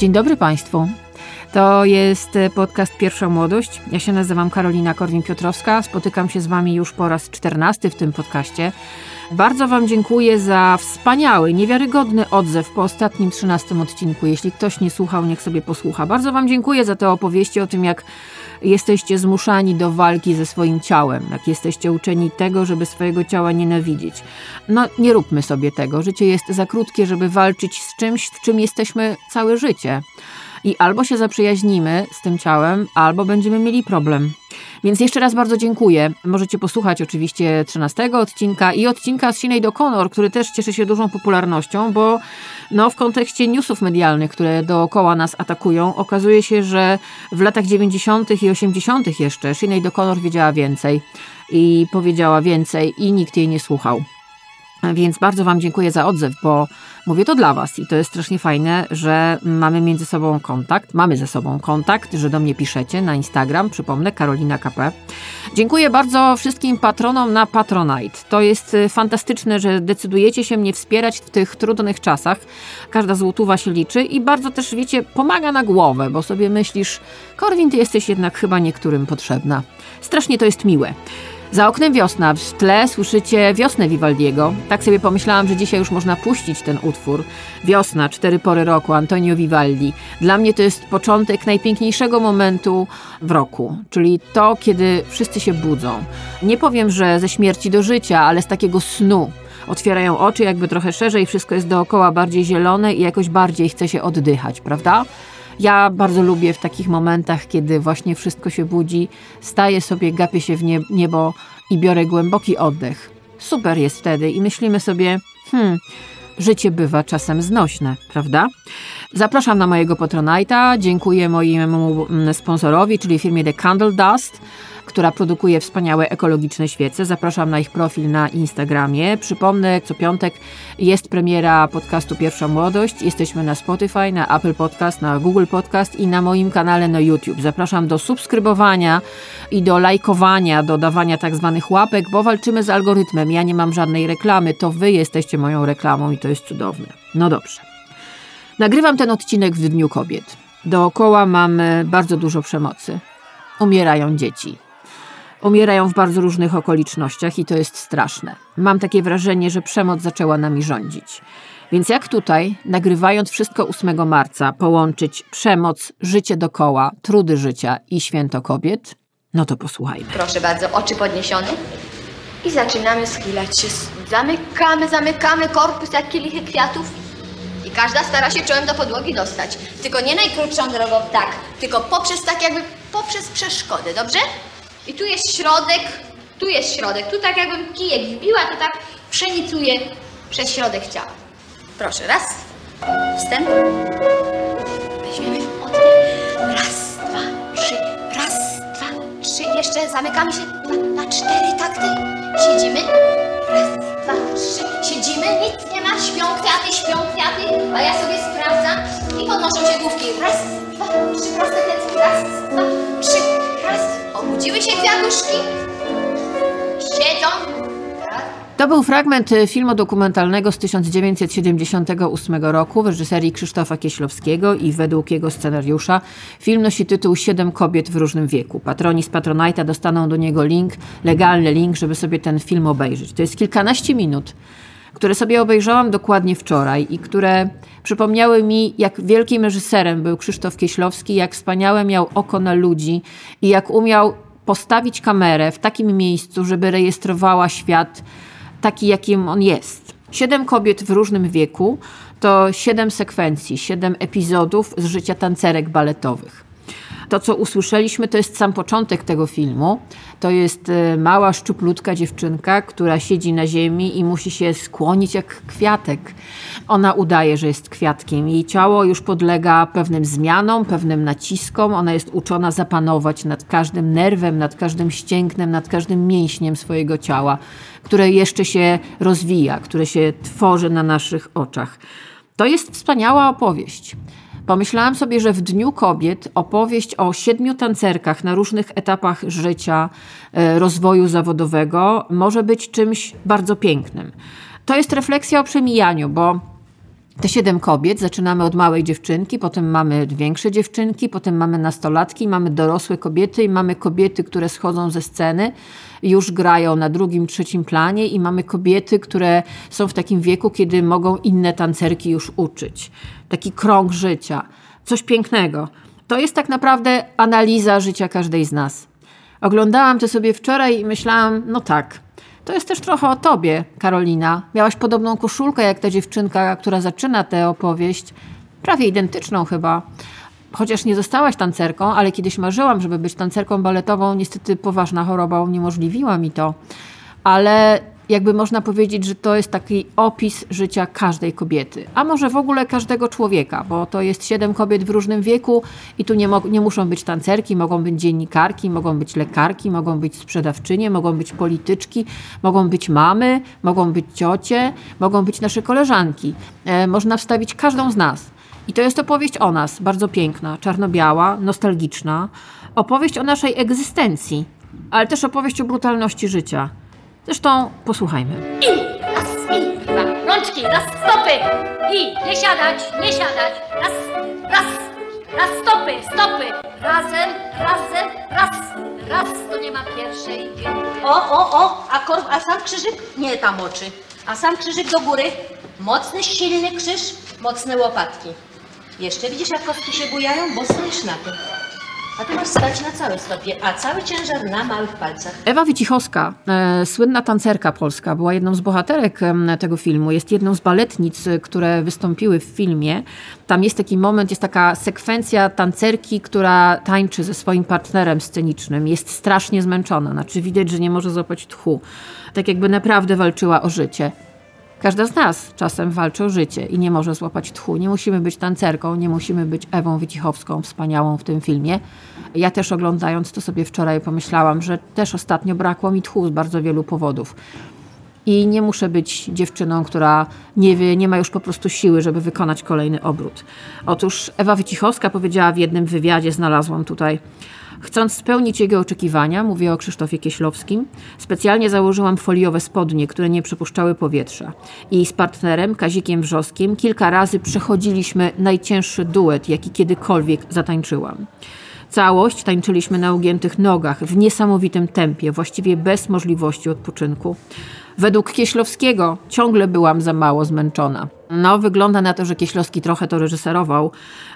Dzień dobry Państwu. To jest podcast Pierwsza Młodość. Ja się nazywam Karolina Korwin-Piotrowska. Spotykam się z Wami już po raz czternasty w tym podcaście. Bardzo Wam dziękuję za wspaniały, niewiarygodny odzew po ostatnim trzynastym odcinku. Jeśli ktoś nie słuchał, niech sobie posłucha. Bardzo Wam dziękuję za te opowieści o tym, jak jesteście zmuszani do walki ze swoim ciałem, jak jesteście uczeni tego, żeby swojego ciała nienawidzić. No, nie róbmy sobie tego. Życie jest za krótkie, żeby walczyć z czymś, w czym jesteśmy całe życie. I albo się zaprzyjaźnimy z tym ciałem, albo będziemy mieli problem. Więc jeszcze raz bardzo dziękuję. Możecie posłuchać oczywiście 13 odcinka i odcinka z Sinead O'Connor, który też cieszy się dużą popularnością, bo no, w kontekście newsów medialnych, które dookoła nas atakują, okazuje się, że w latach 90. i 80. jeszcze Sinead O'Connor wiedziała więcej i powiedziała więcej i nikt jej nie słuchał. Więc bardzo Wam dziękuję za odzew, bo mówię to dla Was i to jest strasznie fajne, że mamy między sobą kontakt, mamy ze sobą kontakt, że do mnie piszecie na Instagram, przypomnę, Karolina KP. Dziękuję bardzo wszystkim patronom na Patronite. To jest y, fantastyczne, że decydujecie się mnie wspierać w tych trudnych czasach. Każda złotówa się liczy i bardzo też, wiecie, pomaga na głowę, bo sobie myślisz, Korwin, ty jesteś jednak chyba niektórym potrzebna. Strasznie to jest miłe. Za oknem wiosna, w tle słyszycie wiosnę Vivaldiego. Tak sobie pomyślałam, że dzisiaj już można puścić ten utwór. Wiosna, cztery pory roku, Antonio Vivaldi. Dla mnie to jest początek najpiękniejszego momentu w roku, czyli to, kiedy wszyscy się budzą. Nie powiem, że ze śmierci do życia, ale z takiego snu. Otwierają oczy jakby trochę szerzej, wszystko jest dookoła bardziej zielone i jakoś bardziej chce się oddychać, prawda? Ja bardzo lubię w takich momentach, kiedy właśnie wszystko się budzi, staję sobie, gapię się w niebo i biorę głęboki oddech. Super jest wtedy i myślimy sobie, hmm, życie bywa czasem znośne, prawda? Zapraszam na mojego Patronite'a, dziękuję mojemu mm, sponsorowi, czyli firmie The Candle Dust która produkuje wspaniałe ekologiczne świece. Zapraszam na ich profil na Instagramie. Przypomnę, co piątek jest premiera podcastu Pierwsza Młodość. Jesteśmy na Spotify, na Apple Podcast, na Google Podcast i na moim kanale na YouTube. Zapraszam do subskrybowania i do lajkowania, do dawania tak zwanych łapek, bo walczymy z algorytmem. Ja nie mam żadnej reklamy, to wy jesteście moją reklamą i to jest cudowne. No dobrze. Nagrywam ten odcinek w Dniu Kobiet. Dookoła mamy bardzo dużo przemocy. Umierają dzieci. Umierają w bardzo różnych okolicznościach i to jest straszne. Mam takie wrażenie, że przemoc zaczęła nami rządzić. Więc jak tutaj, nagrywając wszystko 8 marca, połączyć przemoc, życie dokoła, trudy życia i święto kobiet? No to posłuchajmy. Proszę bardzo, oczy podniesione. I zaczynamy schylać się. Zamykamy, zamykamy korpus jak kielichy kwiatów. I każda stara się czołem do podłogi dostać. Tylko nie najkrótszą drogą, tak, tylko poprzez tak jakby, poprzez przeszkody, dobrze? I tu jest środek, tu jest środek. Tu tak jakbym kijek wbiła, to tak przenicuje przez środek ciała. Proszę, raz, wstęp. Weźmiemy oddech. Raz, dwa, trzy, raz, dwa, trzy. Jeszcze zamykamy się na, na cztery takty. Siedzimy. Raz, dwa, trzy. Siedzimy, nic nie ma. Śpią kwiaty, śpią kwiaty, a ja sobie sprawdzam i podnoszą się główki. Raz, dwa, trzy, proste plecy. Raz, dwa, trzy, Obudziły się kwiatuszki? Siedzą? To był fragment e, filmu dokumentalnego z 1978 roku w reżyserii Krzysztofa Kieślowskiego i według jego scenariusza. Film nosi tytuł Siedem kobiet w różnym wieku. Patroni z Patronite'a dostaną do niego link, legalny link, żeby sobie ten film obejrzeć. To jest kilkanaście minut, które sobie obejrzałam dokładnie wczoraj i które przypomniały mi, jak wielkim reżyserem był Krzysztof Kieślowski, jak wspaniałe miał oko na ludzi i jak umiał postawić kamerę w takim miejscu, żeby rejestrowała świat taki, jakim on jest. Siedem kobiet w różnym wieku to siedem sekwencji, siedem epizodów z życia tancerek baletowych. To, co usłyszeliśmy, to jest sam początek tego filmu. To jest e, mała, szczuplutka dziewczynka, która siedzi na ziemi i musi się skłonić jak kwiatek. Ona udaje, że jest kwiatkiem. Jej ciało już podlega pewnym zmianom, pewnym naciskom. Ona jest uczona zapanować nad każdym nerwem, nad każdym ścięgnem, nad każdym mięśniem swojego ciała, które jeszcze się rozwija, które się tworzy na naszych oczach. To jest wspaniała opowieść. Pomyślałam sobie, że w Dniu Kobiet opowieść o siedmiu tancerkach na różnych etapach życia, e, rozwoju zawodowego może być czymś bardzo pięknym. To jest refleksja o przemijaniu, bo te siedem kobiet, zaczynamy od małej dziewczynki, potem mamy większe dziewczynki, potem mamy nastolatki, mamy dorosłe kobiety i mamy kobiety, które schodzą ze sceny, już grają na drugim, trzecim planie i mamy kobiety, które są w takim wieku, kiedy mogą inne tancerki już uczyć. Taki krąg życia. Coś pięknego. To jest tak naprawdę analiza życia każdej z nas. Oglądałam to sobie wczoraj i myślałam, no tak, to jest też trochę o tobie, Karolina. Miałaś podobną koszulkę jak ta dziewczynka, która zaczyna tę opowieść. Prawie identyczną chyba. Chociaż nie zostałaś tancerką, ale kiedyś marzyłam, żeby być tancerką baletową. Niestety poważna choroba uniemożliwiła mi to. Ale jakby można powiedzieć, że to jest taki opis życia każdej kobiety, a może w ogóle każdego człowieka, bo to jest siedem kobiet w różnym wieku i tu nie, nie muszą być tancerki, mogą być dziennikarki, mogą być lekarki, mogą być sprzedawczynie, mogą być polityczki, mogą być mamy, mogą być ciocie, mogą być nasze koleżanki. E, można wstawić każdą z nas. I to jest opowieść o nas, bardzo piękna, czarno-biała, nostalgiczna. Opowieść o naszej egzystencji, ale też opowieść o brutalności życia. Zresztą posłuchajmy. I raz, i dwa, rączki, raz, stopy! I nie siadać, nie siadać, raz, raz, raz, stopy, stopy! Razem, razem, raz, raz, to nie ma pierwszej. O, o, o, a, kor, a sam krzyżyk nie tam oczy. A sam krzyżyk do góry. Mocny, silny krzyż, mocne łopatki. Jeszcze widzisz, jak kostki się bujają, bo stoisz na tym. A ty masz stać na całej stopie, a cały ciężar na małych palcach. Ewa Wycichowska, e, słynna tancerka polska, była jedną z bohaterek e, tego filmu. Jest jedną z baletnic, e, które wystąpiły w filmie. Tam jest taki moment, jest taka sekwencja tancerki, która tańczy ze swoim partnerem scenicznym. Jest strasznie zmęczona, znaczy widać, że nie może złapać tchu. Tak jakby naprawdę walczyła o życie. Każda z nas czasem walczy o życie i nie może złapać tchu. Nie musimy być tancerką, nie musimy być Ewą Wycichowską, wspaniałą w tym filmie. Ja też oglądając to sobie wczoraj pomyślałam, że też ostatnio brakło mi tchu z bardzo wielu powodów. I nie muszę być dziewczyną, która nie wie, nie ma już po prostu siły, żeby wykonać kolejny obrót. Otóż Ewa Wycichowska powiedziała w jednym wywiadzie, znalazłam tutaj, Chcąc spełnić jego oczekiwania, mówię o Krzysztofie Kieślowskim, specjalnie założyłam foliowe spodnie, które nie przepuszczały powietrza. I z partnerem, Kazikiem Wrzoskiem, kilka razy przechodziliśmy najcięższy duet, jaki kiedykolwiek zatańczyłam. Całość tańczyliśmy na ugiętych nogach, w niesamowitym tempie, właściwie bez możliwości odpoczynku. Według Kieślowskiego ciągle byłam za mało zmęczona. No, wygląda na to, że Kieślowski trochę to reżyserował,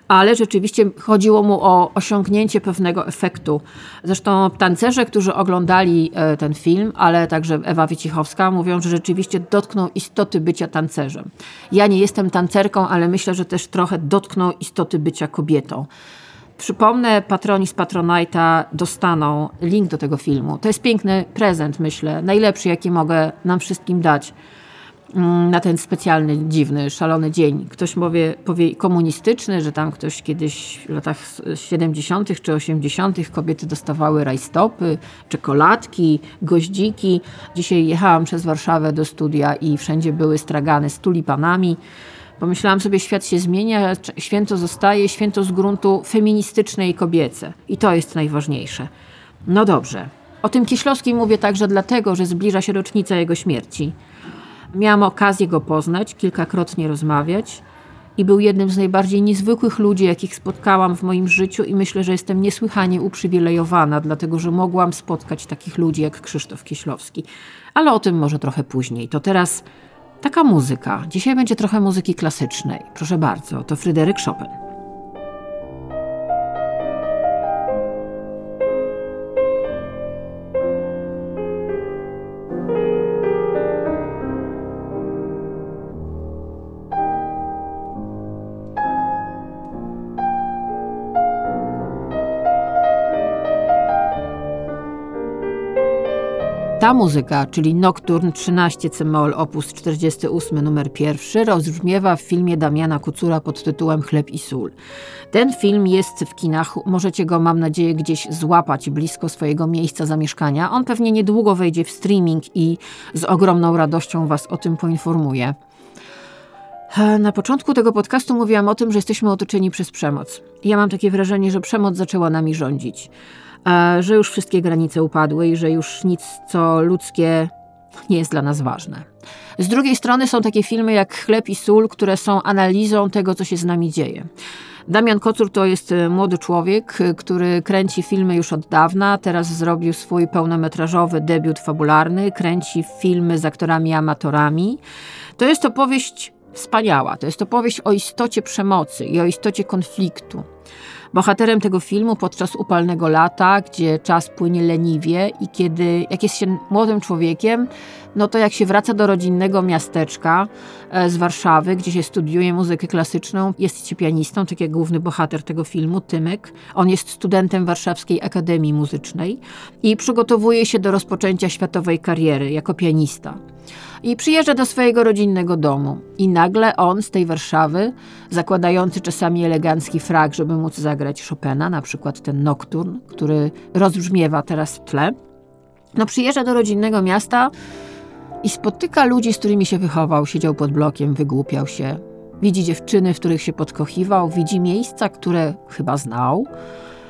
ale rzeczywiście chodziło mu o osiągnięcie pewnego efektu. Zresztą tancerze, którzy oglądali e, ten film, ale także Ewa Wycichowska, mówią, że rzeczywiście dotknął istoty bycia tancerzem. Ja nie jestem tancerką, ale myślę, że też trochę dotknął istoty bycia kobietą. Przypomnę, patroni z Patronite'a dostaną link do tego filmu. To jest piękny prezent, myślę, najlepszy, jaki mogę nam wszystkim dać na ten specjalny, dziwny, szalony dzień. Ktoś powie, powie komunistyczny, że tam ktoś kiedyś w latach 70. czy 80. kobiety dostawały rajstopy, czekoladki, goździki. Dzisiaj jechałam przez Warszawę do studia i wszędzie były stragany z tulipanami. Pomyślałam sobie, świat się zmienia, święto zostaje, święto z gruntu feministyczne i kobiece. I to jest najważniejsze. No dobrze. O tym Kieślowskim mówię także dlatego, że zbliża się rocznica jego śmierci. Miałam okazję go poznać, kilkakrotnie rozmawiać i był jednym z najbardziej niezwykłych ludzi, jakich spotkałam w moim życiu i myślę, że jestem niesłychanie uprzywilejowana, dlatego że mogłam spotkać takich ludzi jak Krzysztof Kieślowski. Ale o tym może trochę później. To teraz Taka muzyka. Dzisiaj będzie trochę muzyki klasycznej. Proszę bardzo, to Fryderyk Chopin. Ta muzyka, czyli Nocturne 13 c-moll op. 48 numer 1, rozbrzmiewa w filmie Damiana Kucura pod tytułem Chleb i sól. Ten film jest w kinach, możecie go, mam nadzieję, gdzieś złapać blisko swojego miejsca zamieszkania. On pewnie niedługo wejdzie w streaming i z ogromną radością Was o tym poinformuję. Na początku tego podcastu mówiłam o tym, że jesteśmy otoczeni przez przemoc. Ja mam takie wrażenie, że przemoc zaczęła nami rządzić że już wszystkie granice upadły i że już nic, co ludzkie, nie jest dla nas ważne. Z drugiej strony są takie filmy jak Chleb i sól, które są analizą tego, co się z nami dzieje. Damian Kocur to jest e, młody człowiek, e, który kręci filmy już od dawna. Teraz zrobił swój pełnometrażowy debiut fabularny. Kręci filmy z aktorami amatorami. To jest opowieść wspaniała. To jest opowieść o istocie przemocy i o istocie konfliktu. Bohaterem tego filmu podczas upalnego lata, gdzie czas płynie leniwie i kiedy, jak jest się młodym człowiekiem, no to jak się wraca do rodzinnego miasteczka e, z Warszawy, gdzie się studiuje muzykę klasyczną, jest się pianistą, tak jak główny bohater tego filmu, Tymek. On jest studentem Warszawskiej Akademii Muzycznej i przygotowuje się do rozpoczęcia światowej kariery jako pianista. I przyjeżdża do swojego rodzinnego domu. I nagle on z tej Warszawy, zakładający czasami elegancki frak, żeby móc zagrać Chopina, na przykład ten Nocturn, który rozbrzmiewa teraz w tle, no przyjeżdża do rodzinnego miasta i spotyka ludzi, z którymi się wychował, siedział pod blokiem, wygłupiał się. Widzi dziewczyny, w których się podkochiwał, widzi miejsca, które chyba znał.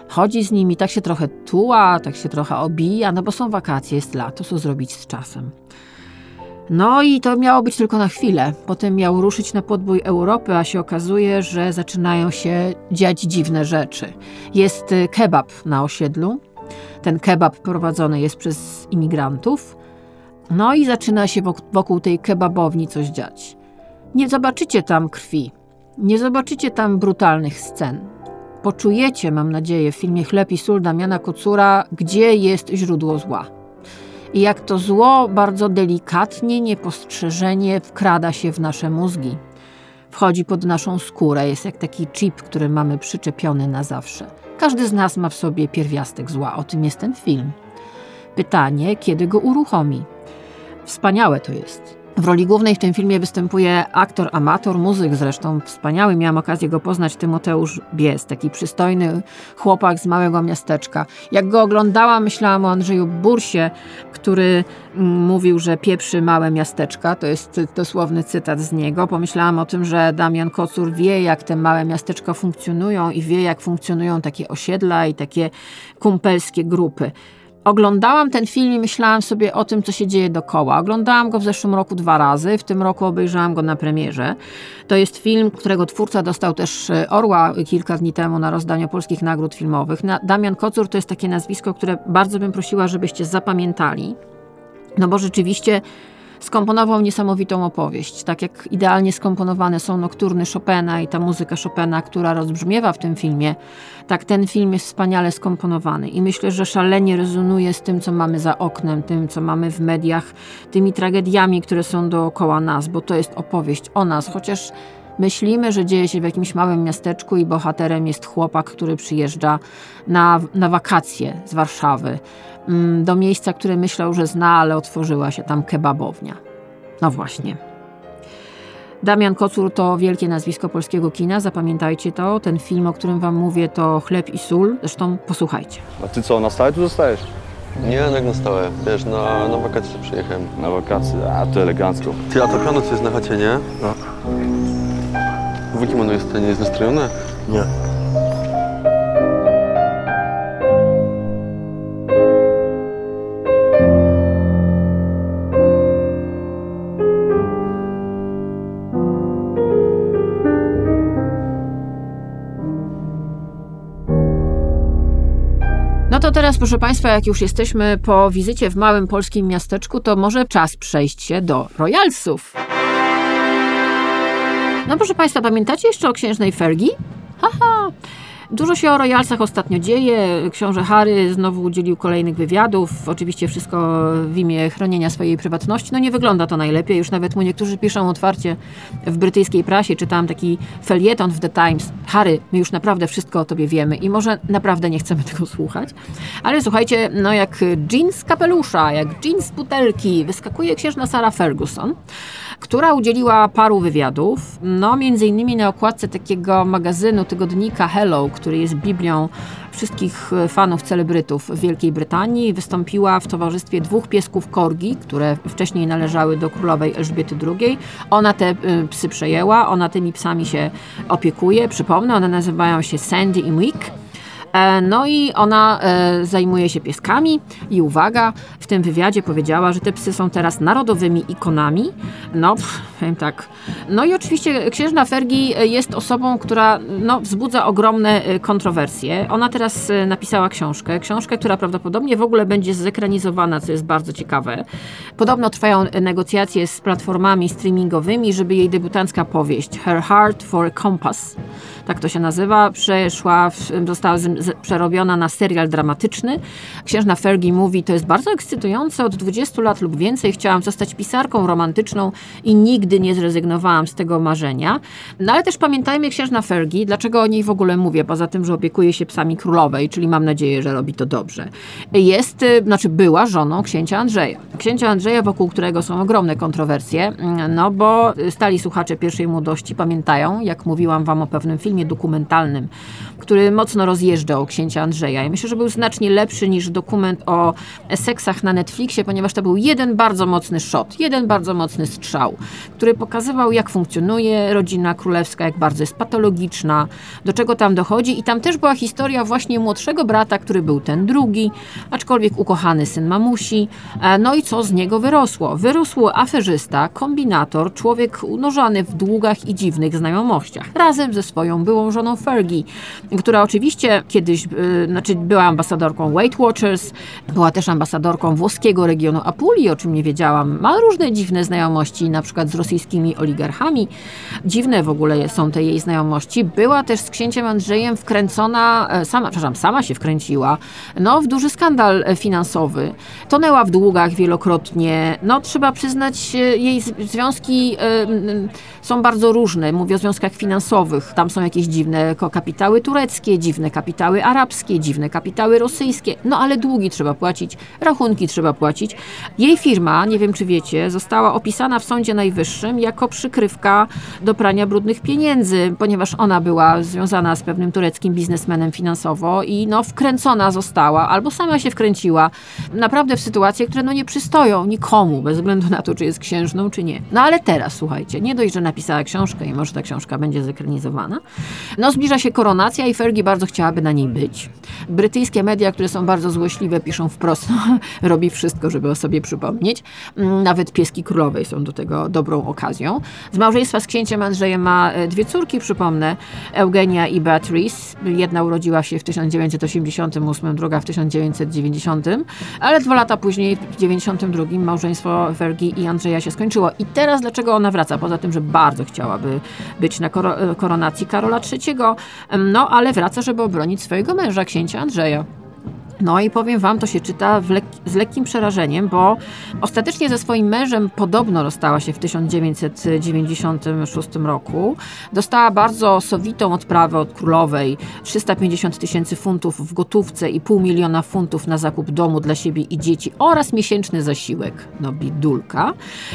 Chodzi z nimi, tak się trochę tuła, tak się trochę obija, no bo są wakacje, jest lato, co zrobić z czasem. No i to miało być tylko na chwilę. Potem miał ruszyć na podbój Europy, a się okazuje, że zaczynają się dziać dziwne rzeczy. Jest y, kebab na osiedlu. Ten kebab prowadzony jest przez imigrantów. No i zaczyna się wokół tej kebabowni coś dziać. Nie zobaczycie tam krwi, nie zobaczycie tam brutalnych scen. Poczujecie, mam nadzieję, w filmie Chleb i sól Damiana Kocura, gdzie jest źródło zła. I jak to zło bardzo delikatnie, niepostrzeżenie wkrada się w nasze mózgi. Wchodzi pod naszą skórę, jest jak taki chip, który mamy przyczepiony na zawsze. Każdy z nas ma w sobie pierwiastek zła, o tym jest ten film. Pytanie, kiedy go uruchomi? Wspaniałe to jest. W roli głównej w tym filmie występuje aktor amator, muzyk zresztą wspaniały. Miałam okazję go poznać, Tymoteusz Bies, taki przystojny chłopak z małego miasteczka. Jak go oglądałam, myślałam o Andrzeju Bursie, który mm, mówił, że pieprzy małe miasteczka. To jest dosłowny cytat z niego. Pomyślałam o tym, że Damian Kocur wie, jak te małe miasteczka funkcjonują i wie, jak funkcjonują takie osiedla i takie kumpelskie grupy. Oglądałam ten film i myślałam sobie o tym, co się dzieje dokoła. Oglądałam go w zeszłym roku dwa razy, w tym roku obejrzałam go na premierze. To jest film, którego twórca dostał też e, Orła kilka dni temu na rozdaniu polskich nagród filmowych. Damian Kocur to jest takie nazwisko, które bardzo bym prosiła, żebyście zapamiętali. No bo rzeczywiście skomponował niesamowitą opowieść. Tak jak idealnie skomponowane są nokturny Chopina i ta muzyka Chopina, która rozbrzmiewa w tym filmie, tak ten film jest wspaniale skomponowany i myślę, że szalenie rezonuje z tym, co mamy za oknem, tym, co mamy w mediach, tymi tragediami, które są dookoła nas, bo to jest opowieść o nas, chociaż Myślimy, że dzieje się w jakimś małym miasteczku i bohaterem jest chłopak, który przyjeżdża na, na wakacje z Warszawy. Mm, do miejsca, które myślał, że zna, ale otworzyła się tam kebabownia. No właśnie. Damian Kocur to wielkie nazwisko polskiego kina, zapamiętajcie to. Ten film, o którym wam mówię, to Chleb i sól. Zresztą posłuchajcie. A ty co, na stałe tu zostajesz? Nie, jak na stałe. Wiesz, na, na wakacje przyjechałem. Na wakacje, a to elegancko. Ty, a to piano co jest na chacie, nie? No. Wujek ono jest, nie jest nastrojone? Nie. To teraz, proszę Państwa, jak już jesteśmy po wizycie w małym polskim miasteczku, to może czas przejść się do Royalsów. No proszę Państwa, pamiętacie jeszcze o księżnej Fergi? Haha! Dużo się o royalsach ostatnio dzieje. Książę Harry znowu udzielił kolejnych wywiadów. Oczywiście wszystko w imię chronienia swojej prywatności. No nie wygląda to najlepiej. Już nawet mu niektórzy piszą otwarcie w brytyjskiej prasie. Czytałam taki felieton w The Times. Harry, my już naprawdę wszystko o tobie wiemy i może naprawdę nie chcemy tego słuchać. Ale słuchajcie, no jak jean z kapelusza, jak jean z butelki wyskakuje księżna Sarah Ferguson która udzieliła paru wywiadów, no między innymi na okładce takiego magazynu, tygodnika Hello, który jest biblią wszystkich fanów celebrytów w Wielkiej Brytanii. Wystąpiła w towarzystwie dwóch piesków korgi, które wcześniej należały do królowej Elżbiety II. Ona te y, psy przejęła, ona tymi psami się opiekuje. Przypomnę, one nazywają się Sandy i Mick. E, No i ona e, zajmuje się pieskami i uwaga, w tym wywiadzie powiedziała, że te psy są teraz narodowymi ikonami. No, powiem tak. No i oczywiście księżna Fergie jest osobą, która no, wzbudza ogromne e, kontrowersje. Ona teraz napisała książkę, książkę, która prawdopodobnie w ogóle będzie zekranizowana, co jest bardzo ciekawe. Podobno trwają negocjacje z platformami streamingowymi, żeby jej debiutancka powieść Her Heart for a Compass tak to się nazywa, przeszła, została przerobiona na serial dramatyczny. Księżna Fergie mówi, to jest bardzo ekscytujące, od 20 lat lub więcej chciałam zostać pisarką romantyczną i nigdy nie zrezygnowałam z tego marzenia. No ale też pamiętajmy księżna Fergie, dlaczego o niej w ogóle mówię, poza tym, że opiekuje się psami królowej, czyli mam nadzieję, że robi to dobrze. Jest, y, znaczy była żoną księcia Andrzeja. Księcia Andrzeja, wokół którego są ogromne kontrowersje, no bo stali słuchacze pierwszej młodości pamiętają, jak mówiłam wam o pewnym filmie dokumentalnym, który mocno rozjeżdżał księcia Andrzeja. I myślę, że był znacznie lepszy niż dokument o seksach na Netflixie, ponieważ to był jeden bardzo mocny shot, jeden bardzo mocny strzał, który pokazywał, jak funkcjonuje rodzina królewska, jak bardzo jest patologiczna, do czego tam dochodzi. I tam też była historia właśnie młodszego brata, który był ten drugi, aczkolwiek ukochany syn mamusi. E, No i co z niego wyrosło? Wyrósł aferzysta, kombinator, człowiek unożony w długach i dziwnych znajomościach, razem ze swoją byłą żoną Fergie, która oczywiście kiedyś, y, znaczy była ambasadorką Weight Watchers, była też ambasadorką włoskiego regionu Apulii, o czym nie wiedziałam. Ma różne dziwne znajomości, na przykład z rosyjskimi oligarchami. Dziwne w ogóle są te jej znajomości. Była też z księciem Andrzejem wkręcona, e, sama, przepraszam, sama się wkręciła, no w duży skandal e, finansowy. Tonęła w długach wielokrotnie. No trzeba przyznać, e, jej związki są bardzo różne. Mówię o związkach finansowych. Tam są jakieś dziwne ko- kapitały tureckie, dziwne kapitały arabskie, dziwne kapitały rosyjskie. No ale długi trzeba płacić, rachunki trzeba płacić. Jej firma, nie wiem czy wiecie, została opisana w Sądzie Najwyższym jako przykrywka do prania brudnych pieniędzy, ponieważ ona była związana z pewnym tureckim biznesmenem finansowo i no wkręcona została, albo sama się wkręciła, naprawdę w sytuacje, które no nie przystoją nikomu, bez względu na to, czy jest księżną, czy nie. No ale teraz, słuchajcie, nie dość, że napisała książkę i może ta książka będzie zekranizowana, no zbliża się koronacja i Fergie bardzo chciałaby na niej być. Brytyjskie media, które są bardzo złośliwe, piszą wprost, no, robi wszystko, żeby o sobie przypomnieć. Mm, Nawet pieski królowej są do tego dobrą okazją. Z małżeństwa z księciem Andrzejem ma e, dwie córki, przypomnę, Eugenia i Beatrice. Jedna urodziła się w 1988, druga w 1990, ale dwa lata później, w 1992, małżeństwo Fergie i Andrzeja się skończyło. I teraz dlaczego ona wraca? Poza tym, że bardzo chciałaby być na e, koronacji Karola III, em, no ale wraca, żeby obronić swojego męża, księcia Andrzeja. No i powiem wam, to się czyta lek- z lekkim przerażeniem, bo ostatecznie ze swoim mężem podobno rozstała się w 1996 roku. Dostała bardzo sowitą odprawę od królowej, 350 tysięcy funtów w gotówce i pół miliona funtów na zakup domu dla siebie i dzieci oraz miesięczny zasiłek. No bidulka.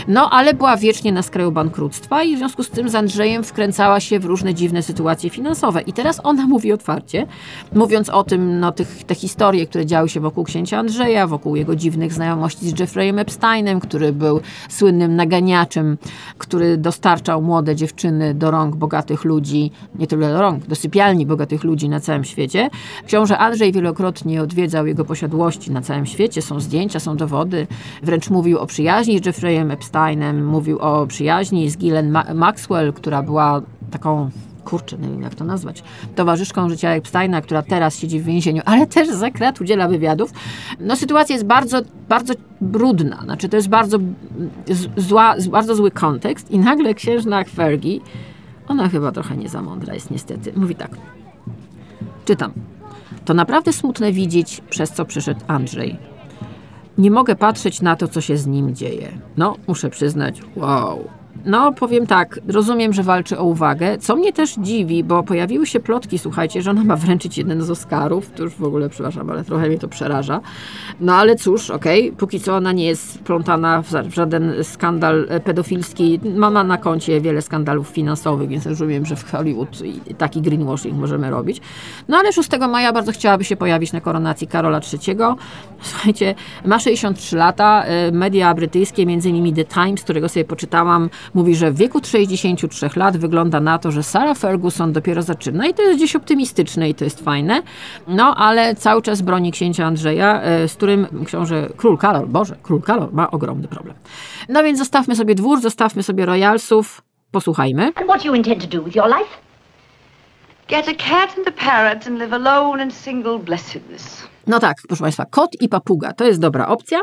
No ale była wiecznie na skraju bankructwa i w związku z tym z Andrzejem wkręcała się w różne dziwne sytuacje finansowe. I teraz ona mówi otwarcie, mówiąc o tym, no tych, te historie, które działy się wokół księcia Andrzeja, wokół jego dziwnych znajomości z Jeffreyem Epsteinem, który był słynnym naganiaczem, który dostarczał młode dziewczyny do rąk bogatych ludzi, nie tyle do rąk, do sypialni bogatych ludzi na całym świecie. Książę Andrzej wielokrotnie odwiedzał jego posiadłości na całym świecie, są zdjęcia, są dowody. Wręcz mówił o przyjaźni z Jeffreyem Epsteinem, mówił o przyjaźni z Ghislaine Ma- Maxwell, która była taką kurczę, nie wiem jak to nazwać, towarzyszką życia Epsteina, która teraz siedzi w więzieniu, ale też za krat udziela wywiadów. No sytuacja jest bardzo, bardzo brudna, znaczy to jest bardzo, zła, bardzo zły kontekst i nagle księżna Fergie, ona chyba trochę nie za mądra jest niestety, mówi tak, czytam, to naprawdę smutne widzieć, przez co przyszedł Andrzej. Nie mogę patrzeć na to, co się z nim dzieje. No, muszę przyznać, wow. No, powiem tak, rozumiem, że walczy o uwagę, co mnie też dziwi, bo pojawiły się plotki, słuchajcie, że ona ma wręczyć jeden z Oscarów, to już w ogóle, przepraszam, ale trochę mnie to przeraża. No ale cóż, okej, póki co ona nie jest wplątana w żaden skandal e, pedofilski, ma ma na koncie wiele skandalów finansowych, więc rozumiem, że w Hollywood taki greenwashing możemy robić. No ale 6 maja bardzo chciałaby się pojawić na koronacji Karola III. Słuchajcie, ma 63 lata, e, media brytyjskie, między innymi The Times, którego sobie poczytałam, Mówi, że w wieku 63 lat wygląda na to, że Sarah Ferguson dopiero zaczyna i to jest gdzieś optymistyczne i to jest fajne. No, ale cały czas broni księcia Andrzeja, e, z którym książę Król Karol, Boże, Król Karol ma ogromny problem. No więc zostawmy sobie dwór, zostawmy sobie royalsów, posłuchajmy. And what do you intend to do with your life? Get a cat and a parrot and live alone in single blessedness. No tak, proszę Państwa, kot i papuga to jest dobra opcja.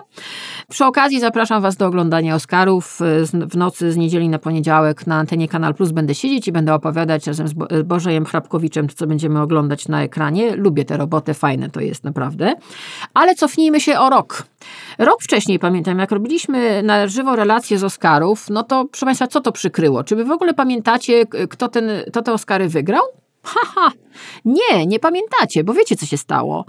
Przy okazji zapraszam Was do oglądania Oscarów. Z- W nocy z niedzieli na poniedziałek na antenie Kanal Plus będę siedzieć i będę opowiadać razem z z Bożejem Chrapkowiczem, co będziemy oglądać na ekranie. Lubię tę robotę, fajne to jest naprawdę. Ale cofnijmy się o rok. Rok wcześniej, pamiętam, jak robiliśmy na żywo relacje z Oscarów, no to proszę Państwa, co to przykryło? Czy Wy w ogóle pamiętacie, kto, ten, kto te Oscary wygrał? Haha, nie, nie pamiętacie, bo wiecie, co się stało.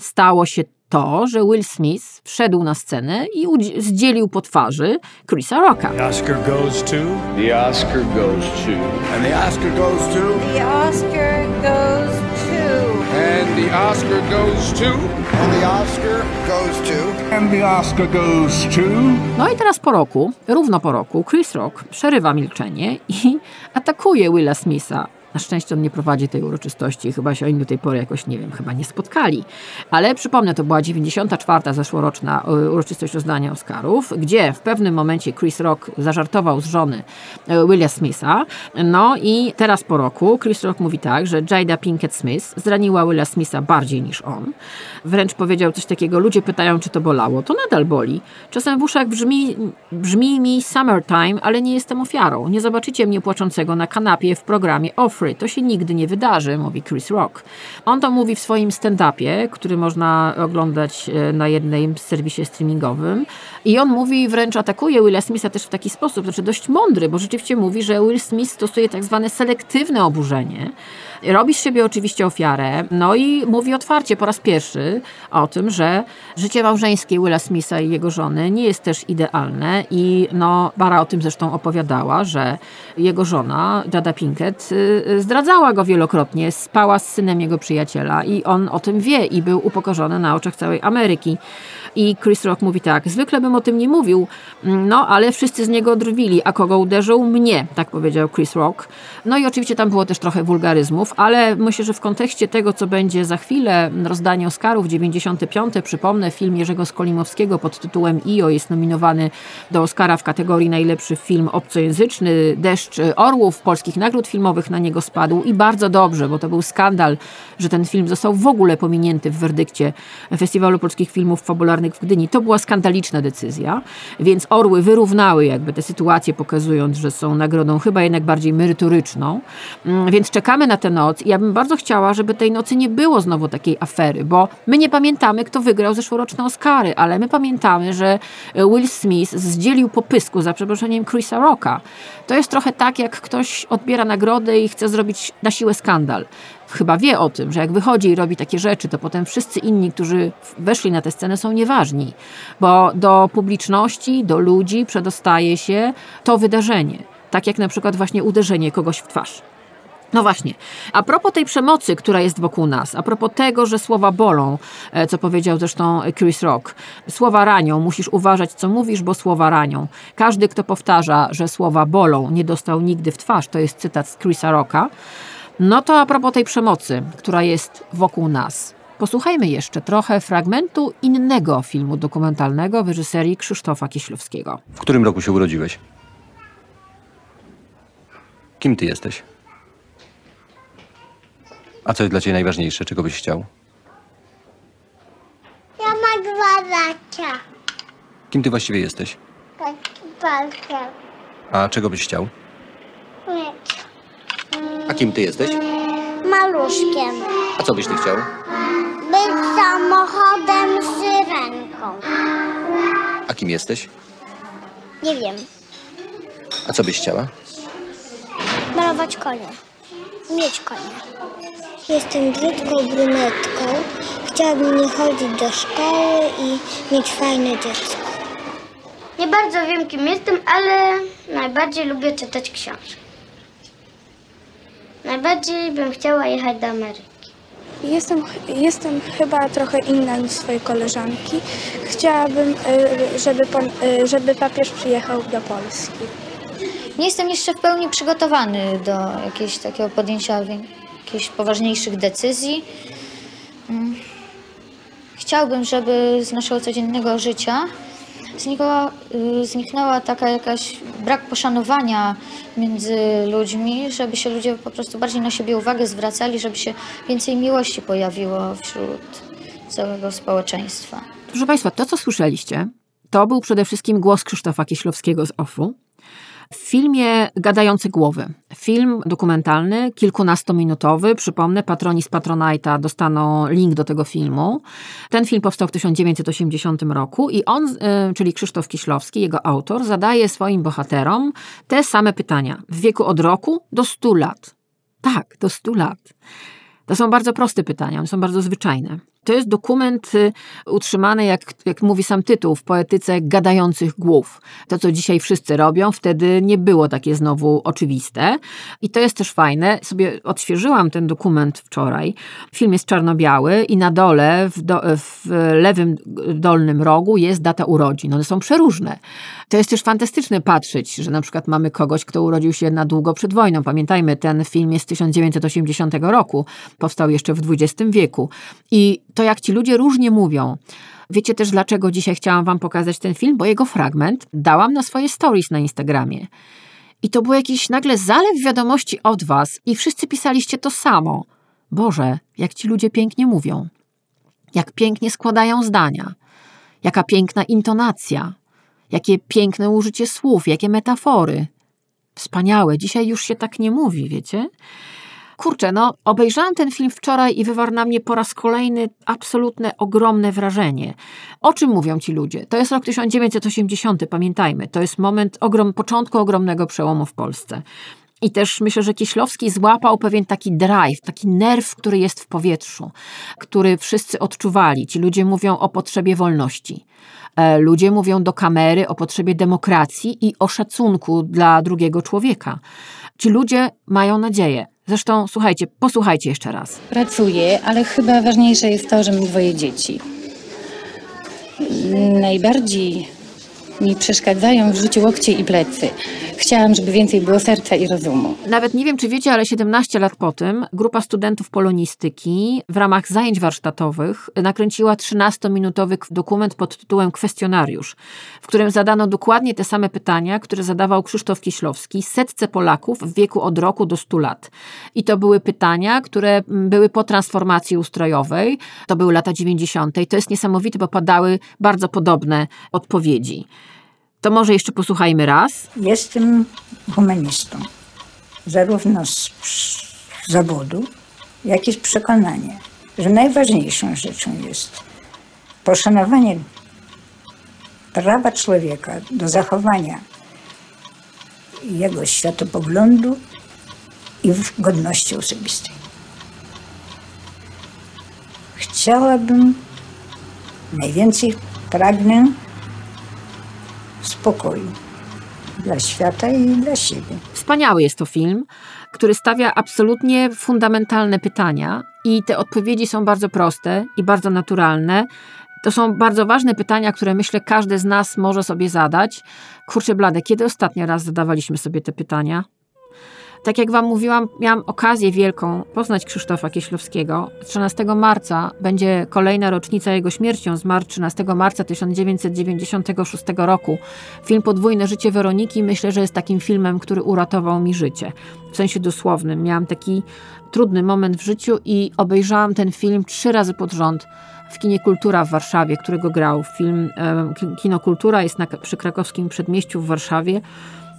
Stało się to, że Will Smith wszedł na scenę i zdzielił po twarzy Chrisa Rocka. The Oscar goes to. The Oscar goes to. And the Oscar goes to. The Oscar goes to. And the Oscar goes to. And the Oscar goes to. And the Oscar goes to. No i teraz po roku, równo po roku, Chris Rock przerywa milczenie i atakuje Willa Smitha. Na szczęście on nie prowadzi tej uroczystości, chyba się oni do tej pory jakoś, nie wiem, chyba nie spotkali. Ale przypomnę, to była 94. zeszłoroczna e, uroczystość rozdania Oscarów, gdzie w pewnym momencie Chris Rock zażartował z żony e, Willa Smitha. No i teraz po roku Chris Rock mówi tak, że Jada Pinkett Smith zraniła Willa Smitha bardziej niż on. Wręcz powiedział coś takiego, ludzie pytają, czy to bolało. To nadal boli. Czasem w uszach brzmi, brzmi mi summertime, ale nie jestem ofiarą. Nie zobaczycie mnie płaczącego na kanapie w programie Offrey. To się nigdy nie wydarzy, mówi Chris Rock. On to mówi w swoim stand-upie, który można oglądać e, na jednym serwisie streamingowym. I on mówi, wręcz atakuje Willa Smitha też w taki sposób, znaczy dość mądry, bo rzeczywiście mówi, że Will Smith stosuje tak zwane selektywne oburzenie. Robi z siebie oczywiście ofiarę, no i mówi otwarcie po raz pierwszy o tym, że życie małżeńskie Willa Smitha i jego żony nie jest też idealne i no, Bara o tym zresztą opowiadała, że jego żona, Jada Pinkett, y, y, zdradzała go wielokrotnie, spała z synem jego przyjaciela i on o tym wie i był upokorzony na oczach całej Ameryki. I Chris Rock mówi tak, zwykle bym o tym nie mówił, no ale wszyscy z niego drwili, a kogo uderzył? Mnie, tak powiedział Chris Rock. No i oczywiście tam było też trochę wulgaryzmów, ale myślę, że w kontekście tego, co będzie za chwilę, rozdanie Oscarów 95, przypomnę, film Jerzego Skolimowskiego pod tytułem IO jest nominowany do Oscara w kategorii najlepszy film obcojęzyczny, Deszcz Orłów, polskich nagród filmowych na niego spadł i bardzo dobrze, bo to był skandal, że ten film został w ogóle pominięty w werdykcie Festiwalu Polskich Filmów Fabularnych w Gdyni. To była skandaliczna decyzja, więc Orły wyrównały jakby tę sytuację, pokazując, że są nagrodą chyba jednak bardziej merytoryczną. Mm, Więc czekamy na tę noc i ja bym bardzo chciała, żeby tej nocy nie było znowu takiej afery, bo my nie pamiętamy, kto wygrał zeszłoroczne Oscary, ale my pamiętamy, że Will Smith zdzielił po pysku, za przeproszeniem, Chrisa Rocka. To jest trochę tak, jak ktoś odbiera nagrodę i chce zrobić na siłę skandal. Chyba wie o tym, że jak wychodzi i robi takie rzeczy, to potem wszyscy inni, którzy weszli na tę scenę, są nieważni, bo do publiczności, do ludzi przedostaje się to wydarzenie. Tak jak na przykład właśnie uderzenie kogoś w twarz. No właśnie. A propos tej przemocy, która jest wokół nas, a propos tego, że słowa bolą, e, co powiedział zresztą Chris Rock. Słowa ranią, musisz uważać, co mówisz, bo słowa ranią. Każdy, kto powtarza, że słowa bolą, nie dostał nigdy w twarz, to jest cytat z Chrisa Rocka. No to a propos tej przemocy, która jest wokół nas. Posłuchajmy jeszcze trochę fragmentu innego filmu dokumentalnego w reżyserii Krzysztofa Kieślowskiego. W którym roku się urodziłeś? Kim ty jesteś? A co jest dla ciebie najważniejsze? Czego byś chciał? Ja mam dwa lata. Kim ty właściwie jesteś? Taki palce. A czego byś chciał? Mieć. A kim ty jesteś? Maluszkiem. A co byś ty chciał? Być samochodem syrenką. A kim jesteś? Nie wiem. A co byś chciała? Malować konie. Mieć konie. Jestem brzydką brunetką. Chciałabym nie chodzić do szkoły i mieć fajne dziecko. Nie bardzo wiem, kim jestem, ale najbardziej lubię czytać książki. Najbardziej bym chciała jechać do Ameryki. Jestem, jestem chyba trochę inna niż swoje koleżanki. Chciałabym, y, żeby, pan, y, żeby papież przyjechał do Polski. nie jestem jeszcze w pełni przygotowany do jakiegoś takiego podjęcia jakichś poważniejszych decyzji. Mm. Chciałbym, żeby z naszego codziennego życia znikła, y, zniknęła taka jakaś brak poszanowania między ludźmi, żeby się ludzie po prostu bardziej na siebie uwagę zwracali, żeby się więcej miłości pojawiło wśród całego społeczeństwa. Proszę Państwa, to co słyszeliście, to był przede wszystkim głos Krzysztofa Kieślowskiego z OFU. W filmie Gadające Głowy. Film dokumentalny, kilkunastominutowy. Przypomnę, patroni z Patronite'a dostaną link do tego filmu. Ten film powstał w 1980 roku i on, y, czyli Krzysztof Kieślowski, jego autor, zadaje swoim bohaterom te same pytania w wieku od roku do 100 lat. Tak, do 100 lat. To są bardzo proste pytania, one są bardzo zwyczajne. To jest dokument y, utrzymany, jak, jak mówi sam tytuł, w poetyce gadających głów. To, co dzisiaj wszyscy robią, wtedy nie było takie znowu oczywiste. I to jest też fajne. Sobie odświeżyłam ten dokument wczoraj. Film jest czarno-biały i na dole, w, do, w lewym dolnym rogu jest data urodzin. One są przeróżne. To jest też fantastyczne patrzeć, że na przykład mamy kogoś, kto urodził się na długo przed wojną. Pamiętajmy, ten film jest z 1980 roku. Powstał jeszcze w XX wieku. I to jak ci ludzie różnie mówią. Wiecie też, dlaczego dzisiaj chciałam wam pokazać ten film? Bo jego fragment dałam na swoje stories na Instagramie. I to był jakiś nagle zalew wiadomości od was i wszyscy pisaliście to samo. Boże, jak ci ludzie pięknie mówią. Jak pięknie składają zdania. Jaka piękna intonacja. Jakie piękne użycie słów, jakie metafory. Wspaniałe, dzisiaj już się tak nie mówi, wiecie? Kurczę, no obejrzałam ten film wczoraj i wywarł na mnie po raz kolejny absolutne, ogromne wrażenie. O czym mówią ci ludzie? To jest rok 1980, pamiętajmy. To jest moment ogrom, początku ogromnego przełomu w Polsce. I też myślę, że Kieślowski złapał pewien taki drive, taki nerw, który jest w powietrzu, który wszyscy odczuwali. Ci ludzie mówią o potrzebie wolności. E, Ludzie mówią do kamery o potrzebie demokracji i o szacunku dla drugiego człowieka. Ci ludzie mają nadzieję. Zresztą, słuchajcie, posłuchajcie jeszcze raz. Pracuję, ale chyba ważniejsze jest to, że mam dwoje dzieci. Najbardziej mi przeszkadzają w życiu łokcie i plecy. Chciałam, żeby więcej było serca i rozumu. Nawet nie wiem, czy wiecie, ale 17 lat po tym grupa studentów polonistyki w ramach zajęć warsztatowych nakręciła 13-minutowy dokument pod tytułem Kwestionariusz, w którym zadano dokładnie te same pytania, które zadawał Krzysztof Kieślowski setce Polaków w wieku od roku do 100 lat. I to były pytania, które były po transformacji ustrojowej, to były lata 90. To jest niesamowite, bo padały bardzo podobne odpowiedzi. To może jeszcze posłuchajmy raz. Jestem humanistą, zarówno z zawodu, jak i z przekonania, że najważniejszą rzeczą jest poszanowanie prawa człowieka do zachowania jego światopoglądu i godności osobistej. Chciałabym, najwięcej pragnę spokoju dla świata i dla siebie. Wspaniały jest to film, który stawia absolutnie fundamentalne pytania i te odpowiedzi są bardzo proste i bardzo naturalne. To są bardzo ważne pytania, które myślę każdy z nas może sobie zadać. Kurczę blade, kiedy ostatnio raz zadawaliśmy sobie te pytania? Tak jak Wam mówiłam, miałam okazję wielką poznać Krzysztofa Kieślowskiego. 13 marca będzie kolejna rocznica jego śmiercią. Zmarł 13 marca 1996 roku. Film Podwójne życie Weroniki myślę, że jest takim filmem, który uratował mi życie. W sensie dosłownym. Miałam taki trudny moment w życiu i obejrzałam ten film trzy razy pod rząd w kinie Kultura w Warszawie, którego grał. Film ki- Kino Kultura jest na, przy krakowskim przedmieściu w Warszawie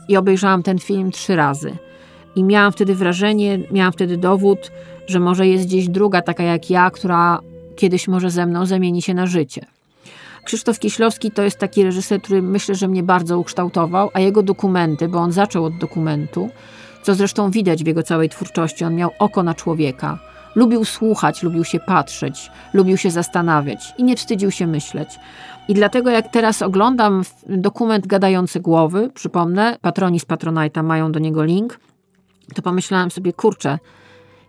i obejrzałam ten film trzy razy. I miałam wtedy wrażenie, miałam wtedy dowód, że może jest gdzieś druga taka jak ja, która kiedyś może ze mną zamieni się na życie. Krzysztof Kieślowski to jest taki reżyser, który myślę, że mnie bardzo ukształtował, a jego dokumenty, bo on zaczął od dokumentu, co zresztą widać w jego całej twórczości, on miał oko na człowieka. Lubił słuchać, lubił się patrzeć, lubił się zastanawiać i nie wstydził się myśleć. I dlatego jak teraz oglądam dokument Gadające Głowy, przypomnę, patroni z Patronite'a mają do niego link, to pomyślałam sobie, kurczę,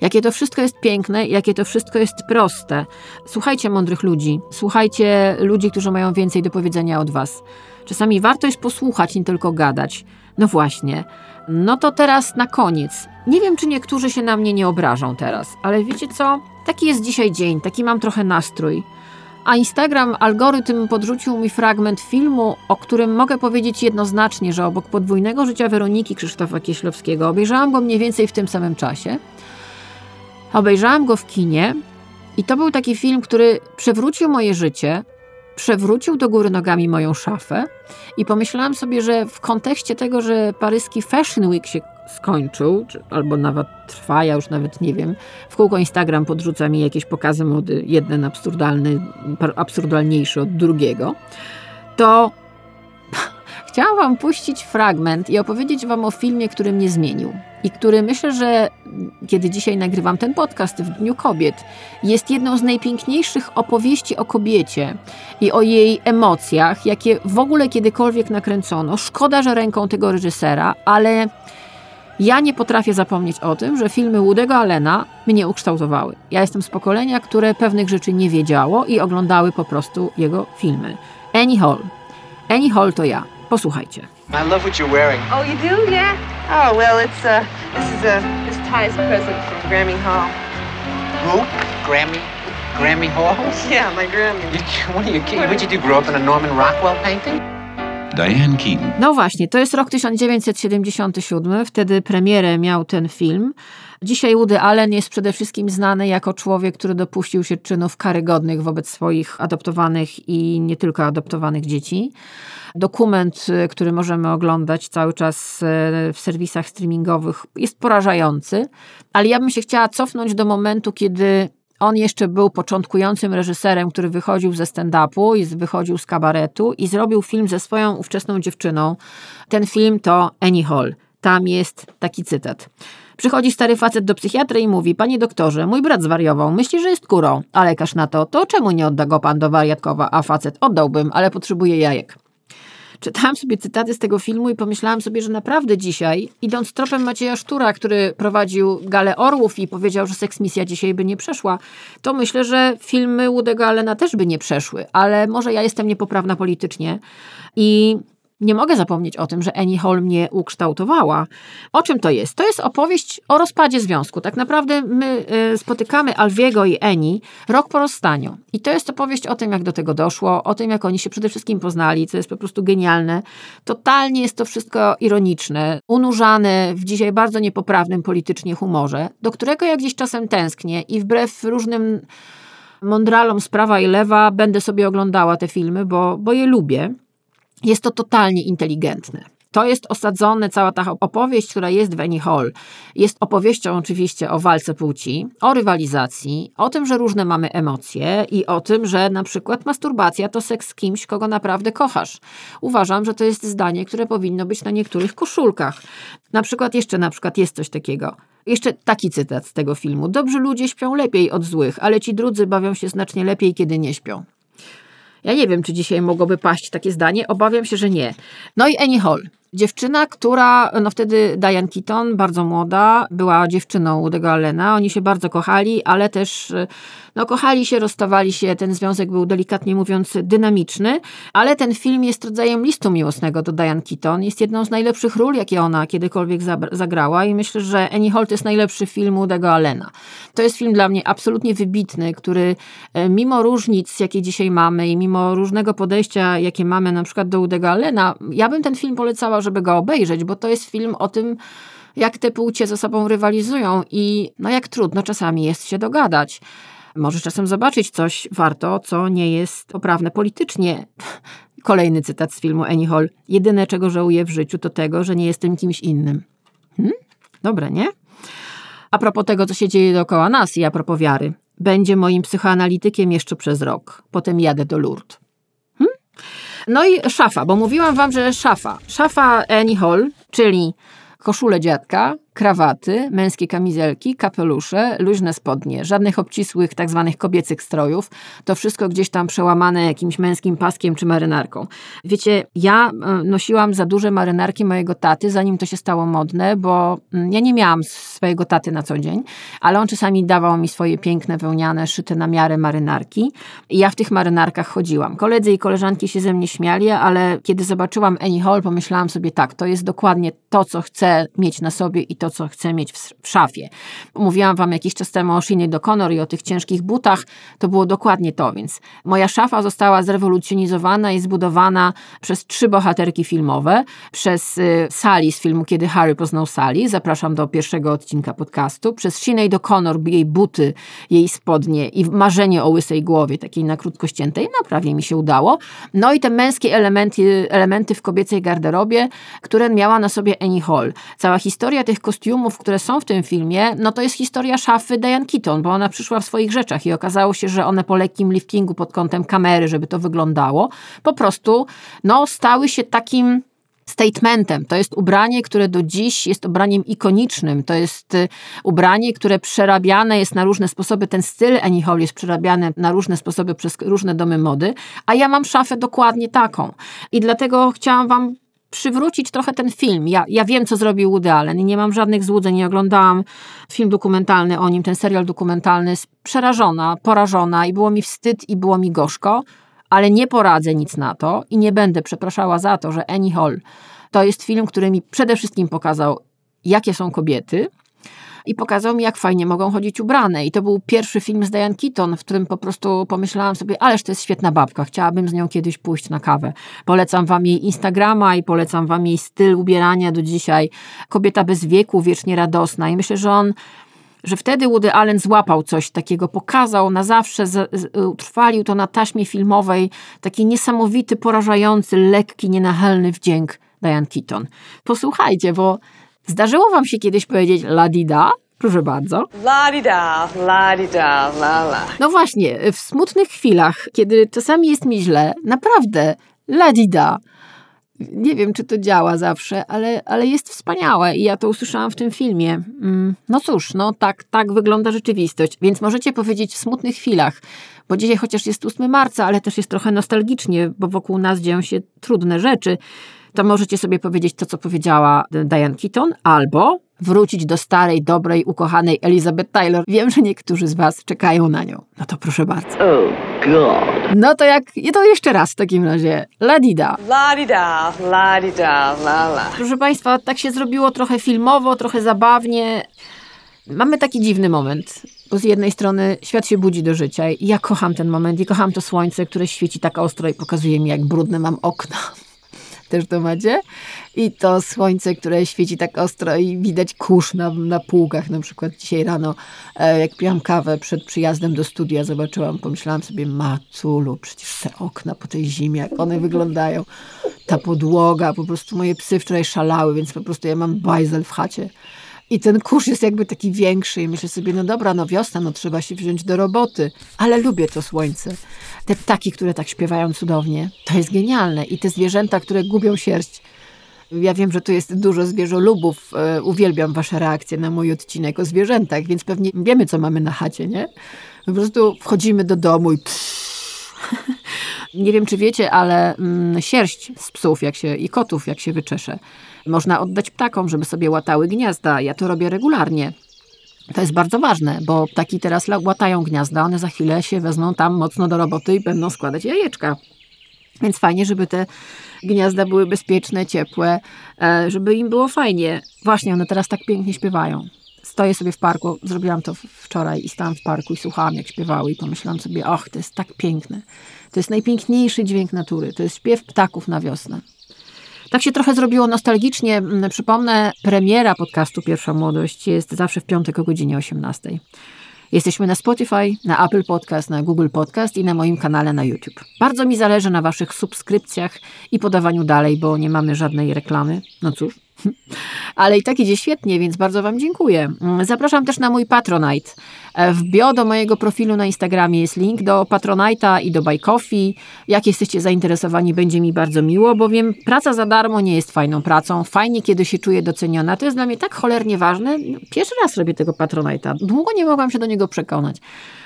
Jakie to wszystko jest piękne, jakie to wszystko jest proste. Słuchajcie mądrych ludzi, słuchajcie ludzi, którzy mają więcej do powiedzenia od was. Czasami warto jest posłuchać, nie tylko gadać. No właśnie. No to teraz na koniec. Nie wiem, czy niektórzy się na mnie nie obrażą teraz, ale wiecie co? Taki jest dzisiaj dzień, taki mam trochę nastrój. A Instagram algorytm podrzucił mi fragment filmu, o którym mogę powiedzieć jednoznacznie, że obok podwójnego życia Weroniki Krzysztofa Kieślowskiego obejrzałam go mniej więcej w tym samym czasie. Obejrzałam go w kinie i to był taki film, który przewrócił moje życie, przewrócił do góry nogami moją szafę i pomyślałam sobie, że w kontekście tego, że paryski Fashion Week się skończył, czy, albo nawet trwa, ja już nawet nie wiem, w kółko Instagram podrzuca mi jakieś pokazy mody, jeden absurdalny, absurdalniejszy od drugiego, to chciałam wam puścić fragment i opowiedzieć wam o filmie, który mnie zmienił i który myślę, że kiedy dzisiaj nagrywam ten podcast w Dniu Kobiet, jest jedną z najpiękniejszych opowieści o kobiecie i o jej emocjach, jakie w ogóle kiedykolwiek nakręcono. Szkoda, że ręką tego reżysera, ale ja nie potrafię zapomnieć o tym, że filmy Woody'ego Allena mnie ukształtowały. Ja jestem z pokolenia, które pewnych rzeczy nie wiedziało i oglądały po prostu jego filmy. Annie Hall. Annie Hall to ja. Posłuchajcie. I love what you're wearing. Oh, you do? Yeah? Oh, well, it's, uh, this is, uh, this Ty's present from Grammy Hall. Who? Grammy? Grammy Hall? Yeah, my Grammy. You, what are you kidding? What'd you do, grow up in a Norman Rockwell painting? Diane Keaton. No właśnie, to jest rok 1977, wtedy premierę miał ten film. Dzisiaj Woody Allen jest przede wszystkim znany jako człowiek, który dopuścił się czynów karygodnych wobec swoich adoptowanych i nie tylko adoptowanych dzieci. Dokument, który możemy oglądać cały czas e, w serwisach streamingowych, jest porażający, ale ja bym się chciała cofnąć do momentu, kiedy on jeszcze był początkującym reżyserem, który wychodził ze stand-upu i wychodził z kabaretu i zrobił film ze swoją ówczesną dziewczyną. Ten film to Annie Hall. Tam jest taki cytat. Przychodzi stary facet do psychiatry i mówi: Panie doktorze, mój brat zwariował, myśli, że jest kurą. A lekarz na to: To czemu nie odda go pan do wariatkowa? A facet: Oddałbym, ale potrzebuje jajek. Czytałam sobie cytaty z tego filmu i pomyślałam sobie, że naprawdę dzisiaj, idąc tropem Macieja Sztura, który prowadził Galę Orłów i powiedział, że seksmisja dzisiaj by nie przeszła, to myślę, że filmy Woody'ego Allena też by nie przeszły, ale może ja jestem niepoprawna politycznie i nie mogę zapomnieć o tym, że Annie Hall mnie ukształtowała. O czym to jest? To jest opowieść o rozpadzie związku. Tak naprawdę my y, spotykamy Alwiego i Annie rok po rozstaniu. I to jest opowieść o tym, jak do tego doszło, o tym, jak oni się przede wszystkim poznali, co jest po prostu genialne. Totalnie jest to wszystko ironiczne, unurzane w dzisiaj bardzo niepoprawnym politycznie humorze, do którego ja gdzieś czasem tęsknię i wbrew różnym mądralom z prawa i lewa będę sobie oglądała te filmy, bo, bo je lubię. Jest to totalnie inteligentne. To jest osadzone, cała ta opowieść, która jest w Annie Hall, jest opowieścią oczywiście o walce płci, o rywalizacji, o tym, że różne mamy emocje i o tym, że na przykład masturbacja to seks z kimś, kogo naprawdę kochasz. Uważam, że to jest zdanie, które powinno być na niektórych koszulkach. Na przykład jeszcze na przykład jest coś takiego. Jeszcze taki cytat z tego filmu. Dobrzy ludzie śpią lepiej od złych, ale ci drudzy bawią się znacznie lepiej, kiedy nie śpią. Ja nie wiem, czy dzisiaj mogłoby paść takie zdanie. Obawiam się, że nie. No i Annie Hall. Dziewczyna, która, no wtedy Diane Keaton, bardzo młoda, była dziewczyną Woody'ego Allena. Oni się bardzo kochali, ale też no, kochali się, rozstawali się. Ten związek był delikatnie mówiąc dynamiczny, ale ten film jest rodzajem listu miłosnego do Diane Keaton. Jest jedną z najlepszych ról, jakie ona kiedykolwiek zagrała i myślę, że Annie Hall to jest najlepszy film Woody'ego Allena. To jest film dla mnie absolutnie wybitny, który e, mimo różnic, jakie dzisiaj mamy i mimo różnego podejścia, jakie mamy na przykład do Woody'ego Allena, ja bym ten film polecała, żeby go obejrzeć, bo to jest film o tym, jak te płcie ze sobą rywalizują i no jak trudno czasami jest się dogadać. Może czasem zobaczyć coś warto, co nie jest poprawne politycznie. Kolejny cytat z filmu Annie Hall. Jedyne, czego żałuję w życiu, to tego, że nie jestem kimś innym. Hmm? Dobre, nie? A propos tego, co się dzieje dookoła nas i a propos wiary. Będzie moim psychoanalitykiem jeszcze przez rok. Potem jadę do Lourdes. Hmm? No i szafa, bo mówiłam wam, że szafa. Szafa Annie Hall, czyli koszulę dziadka, krawaty, męskie kamizelki, kapelusze, luźne spodnie, żadnych obcisłych tak zwanych kobiecych strojów. To wszystko gdzieś tam przełamane jakimś męskim paskiem czy marynarką. Wiecie, ja e, nosiłam za duże marynarki mojego taty, zanim to się stało modne, bo mm, ja nie miałam swojego taty na co dzień, ale on czasami dawał mi swoje piękne, wełniane, szyte na miarę marynarki i ja w tych marynarkach chodziłam. Koledzy i koleżanki się ze mnie śmiali, ale kiedy zobaczyłam Annie Hall, pomyślałam sobie tak, to jest dokładnie to, co chcę mieć na sobie i to, co chcę mieć w, w szafie. Mówiłam wam jakiś czas temu o Sinead O'Connor i o tych ciężkich butach, to było dokładnie to, więc moja szafa została zrewolucjonizowana i zbudowana przez trzy bohaterki filmowe, przez y, Sally z filmu Kiedy Harry poznał Sally, zapraszam do pierwszego odcinka podcastu, przez Sinead O'Connor, jej buty, jej spodnie i marzenie o łysej głowie, takiej na krótko ściętej, no prawie mi się udało. No i te męskie elementy, elementy w kobiecej garderobie, które miała na sobie Annie Hall. Cała historia tych kostiumów, które są w tym filmie, no to jest historia szafy Diane Keaton, bo ona przyszła w swoich rzeczach i okazało się, że one po lekkim liftingu pod kątem kamery, żeby to wyglądało, po prostu no stały się takim statementem. To jest ubranie, które do dziś jest ubraniem ikonicznym. To jest y, ubranie, które przerabiane jest na różne sposoby. Ten styl Annie Hall jest przerabiany na różne sposoby przez różne domy mody, a ja mam szafę dokładnie taką. I dlatego chciałam wam przywrócić trochę ten film. Ja, ja wiem, co zrobił Woody Allen i nie mam żadnych złudzeń. Nie oglądałam film dokumentalny o nim, ten serial dokumentalny. Przerażona, porażona i było mi wstyd i było mi gorzko, ale nie poradzę nic na to i nie będę przepraszała za to, że Annie Hall to jest film, który mi przede wszystkim pokazał, jakie są kobiety, i pokazał mi, jak fajnie mogą chodzić ubrane. I to był pierwszy film z Diane Keaton, w którym po prostu pomyślałam sobie, ależ to jest świetna babka, chciałabym z nią kiedyś pójść na kawę. Polecam wam jej Instagrama i polecam wam jej styl ubierania do dzisiaj. Kobieta bez wieku, wiecznie radosna. I myślę, że on że wtedy Woody Allen złapał coś takiego, pokazał na zawsze, utrwalił to na taśmie filmowej, taki niesamowity, porażający, lekki, nienachalny wdzięk Diane Keaton. Posłuchajcie, bo Zdarzyło wam się kiedyś powiedzieć la di da? Proszę bardzo. La di da, la di da, la la. No właśnie, w smutnych chwilach, kiedy czasami jest mi źle, naprawdę la di da. Nie wiem, czy to działa zawsze, ale, ale jest wspaniałe i ja to usłyszałam w tym filmie. Mm, no cóż, no tak, tak wygląda rzeczywistość. Więc możecie powiedzieć w smutnych chwilach, bo dzisiaj chociaż jest 8 marca, ale też jest trochę nostalgicznie, bo wokół nas dzieją się trudne rzeczy to możecie sobie powiedzieć to, co powiedziała Diane Keaton, albo wrócić do starej, dobrej, ukochanej Elizabeth Taylor. Wiem, że niektórzy z Was czekają na nią. No to proszę bardzo. Oh God. No to jak, to jeszcze raz w takim razie. Ladida. Ladida, ladida, la la. Proszę Państwa, tak się zrobiło trochę filmowo, trochę zabawnie. Mamy taki dziwny moment, bo z jednej strony świat się budzi do życia i ja kocham ten moment i kocham to słońce, które świeci tak ostro i pokazuje mi, jak brudne mam okna też to macie. I to słońce, które świeci tak ostro i widać kurz na, na półkach. Na przykład dzisiaj rano, e, jak piłam kawę przed przyjazdem do studia, zobaczyłam, pomyślałam sobie, Maculu, przecież te okna po tej zimie, jak one wyglądają. Ta podłoga, po prostu moje psy wczoraj szalały, więc po prostu ja mam bajzel w chacie. I ten kurz jest jakby taki większy i myślę sobie, no dobra, no wiosna, no trzeba się wziąć do roboty, ale lubię to słońce. Te ptaki, które tak śpiewają cudownie, to jest genialne. I te zwierzęta, które gubią sierść. Ja wiem, że tu jest dużo zwierzolubów. E, uwielbiam wasze reakcje na mój odcinek o zwierzętach, więc pewnie wiemy, co mamy na chacie, nie? Po prostu wchodzimy do domu i pff. Nie wiem, czy wiecie, ale mm, sierść z psów jak się, i kotów, jak się wyczesze, można oddać ptakom, żeby sobie łatały gniazda. Ja to robię regularnie. To jest bardzo ważne, bo ptaki teraz łatają gniazda, one za chwilę się wezmą tam mocno do roboty i będą składać jajeczka. Więc fajnie, żeby te gniazda były bezpieczne, ciepłe, e, żeby im było fajnie. Właśnie, one teraz tak pięknie śpiewają. Stoję sobie w parku, zrobiłam to wczoraj i stałam w parku i słuchałam, jak śpiewały i pomyślałam sobie, och, to jest tak piękne. To jest najpiękniejszy dźwięk natury. To jest śpiew ptaków na wiosnę. Tak się trochę zrobiło nostalgicznie. Mm, przypomnę, premiera podcastu Pierwsza Młodość jest zawsze w piątek o godzinie 18. Jesteśmy na Spotify, na Apple Podcast, na Google Podcast i na moim kanale na YouTube. Bardzo mi zależy na Waszych subskrypcjach i podawaniu dalej, bo nie mamy żadnej reklamy. No cóż. Ale i tak idzie świetnie, więc bardzo Wam dziękuję. Mm, Zapraszam też na mój Patronite. E, W bio do mojego profilu na Instagramie jest link do Patronite'a i do Buy Coffee. Jak jesteście zainteresowani, będzie mi bardzo miło, bowiem praca za darmo nie jest fajną pracą. Fajnie, kiedy się czuję doceniona. To jest dla mnie tak cholernie ważne. Pierwszy raz robię tego Patronite'a. Długo nie mogłam się do niego przekonać.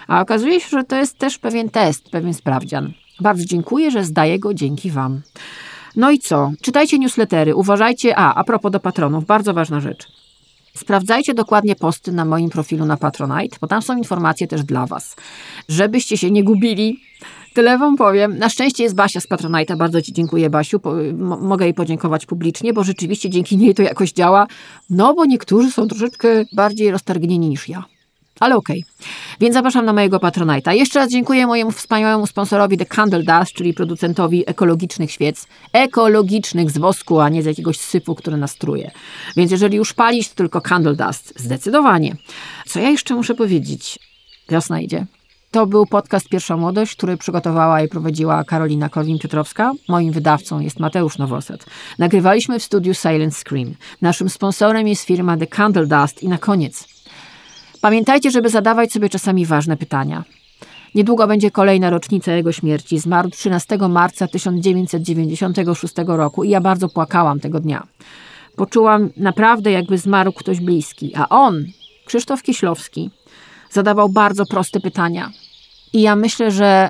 A okazuje się, że to jest też pewien test, pewien sprawdzian. Bardzo dziękuję, że zdaję go dzięki Wam. No i co? Czytajcie newslettery, uważajcie. A, a propos do patronów, bardzo ważna rzecz. Sprawdzajcie dokładnie posty na moim profilu na Patronite, bo tam są informacje też dla Was. Żebyście się nie gubili, tyle Wam powiem. Na szczęście jest Basia z Patronite'a, bardzo Ci dziękuję Basiu, po, mo- mogę jej podziękować publicznie, bo rzeczywiście dzięki niej to jakoś działa, no bo niektórzy są troszeczkę bardziej roztargnieni niż ja. Ale okej. Więc zapraszam na mojego Patronite'a. Jeszcze raz dziękuję mojemu wspaniałemu sponsorowi The Candle Dust, czyli producentowi ekologicznych świec. Ekologicznych z wosku, a nie z jakiegoś syfu, który nas truje. Więc jeżeli już palić, to tylko Candle Dust. Zdecydowanie. Co ja jeszcze muszę powiedzieć? Wiosna idzie. To był podcast Pierwsza Młodość, który przygotowała i prowadziła Karolina Korwin-Piotrowska. Moim wydawcą jest Mateusz Nowoset. Nagrywaliśmy w studiu Silent Scream. Naszym sponsorem jest firma The Candle Dust. I na koniec, Pamiętajcie, żeby zadawać sobie czasami ważne pytania. Niedługo będzie kolejna rocznica jego śmierci. Zmarł 13 marca 1996 roku i ja bardzo płakałam tego dnia. Poczułam naprawdę, jakby zmarł ktoś bliski, a on, Krzysztof Kieślowski, zadawał bardzo proste pytania. I ja myślę, że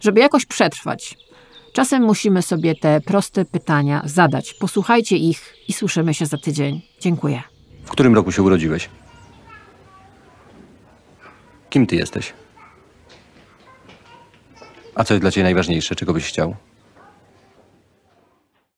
żeby jakoś przetrwać, czasem musimy sobie te proste pytania zadać. Posłuchajcie ich i słyszymy się za tydzień. Dziękuję. W którym roku się urodziłeś? Kim ty jesteś? A co jest dla ciebie najważniejsze? Czego byś chciał?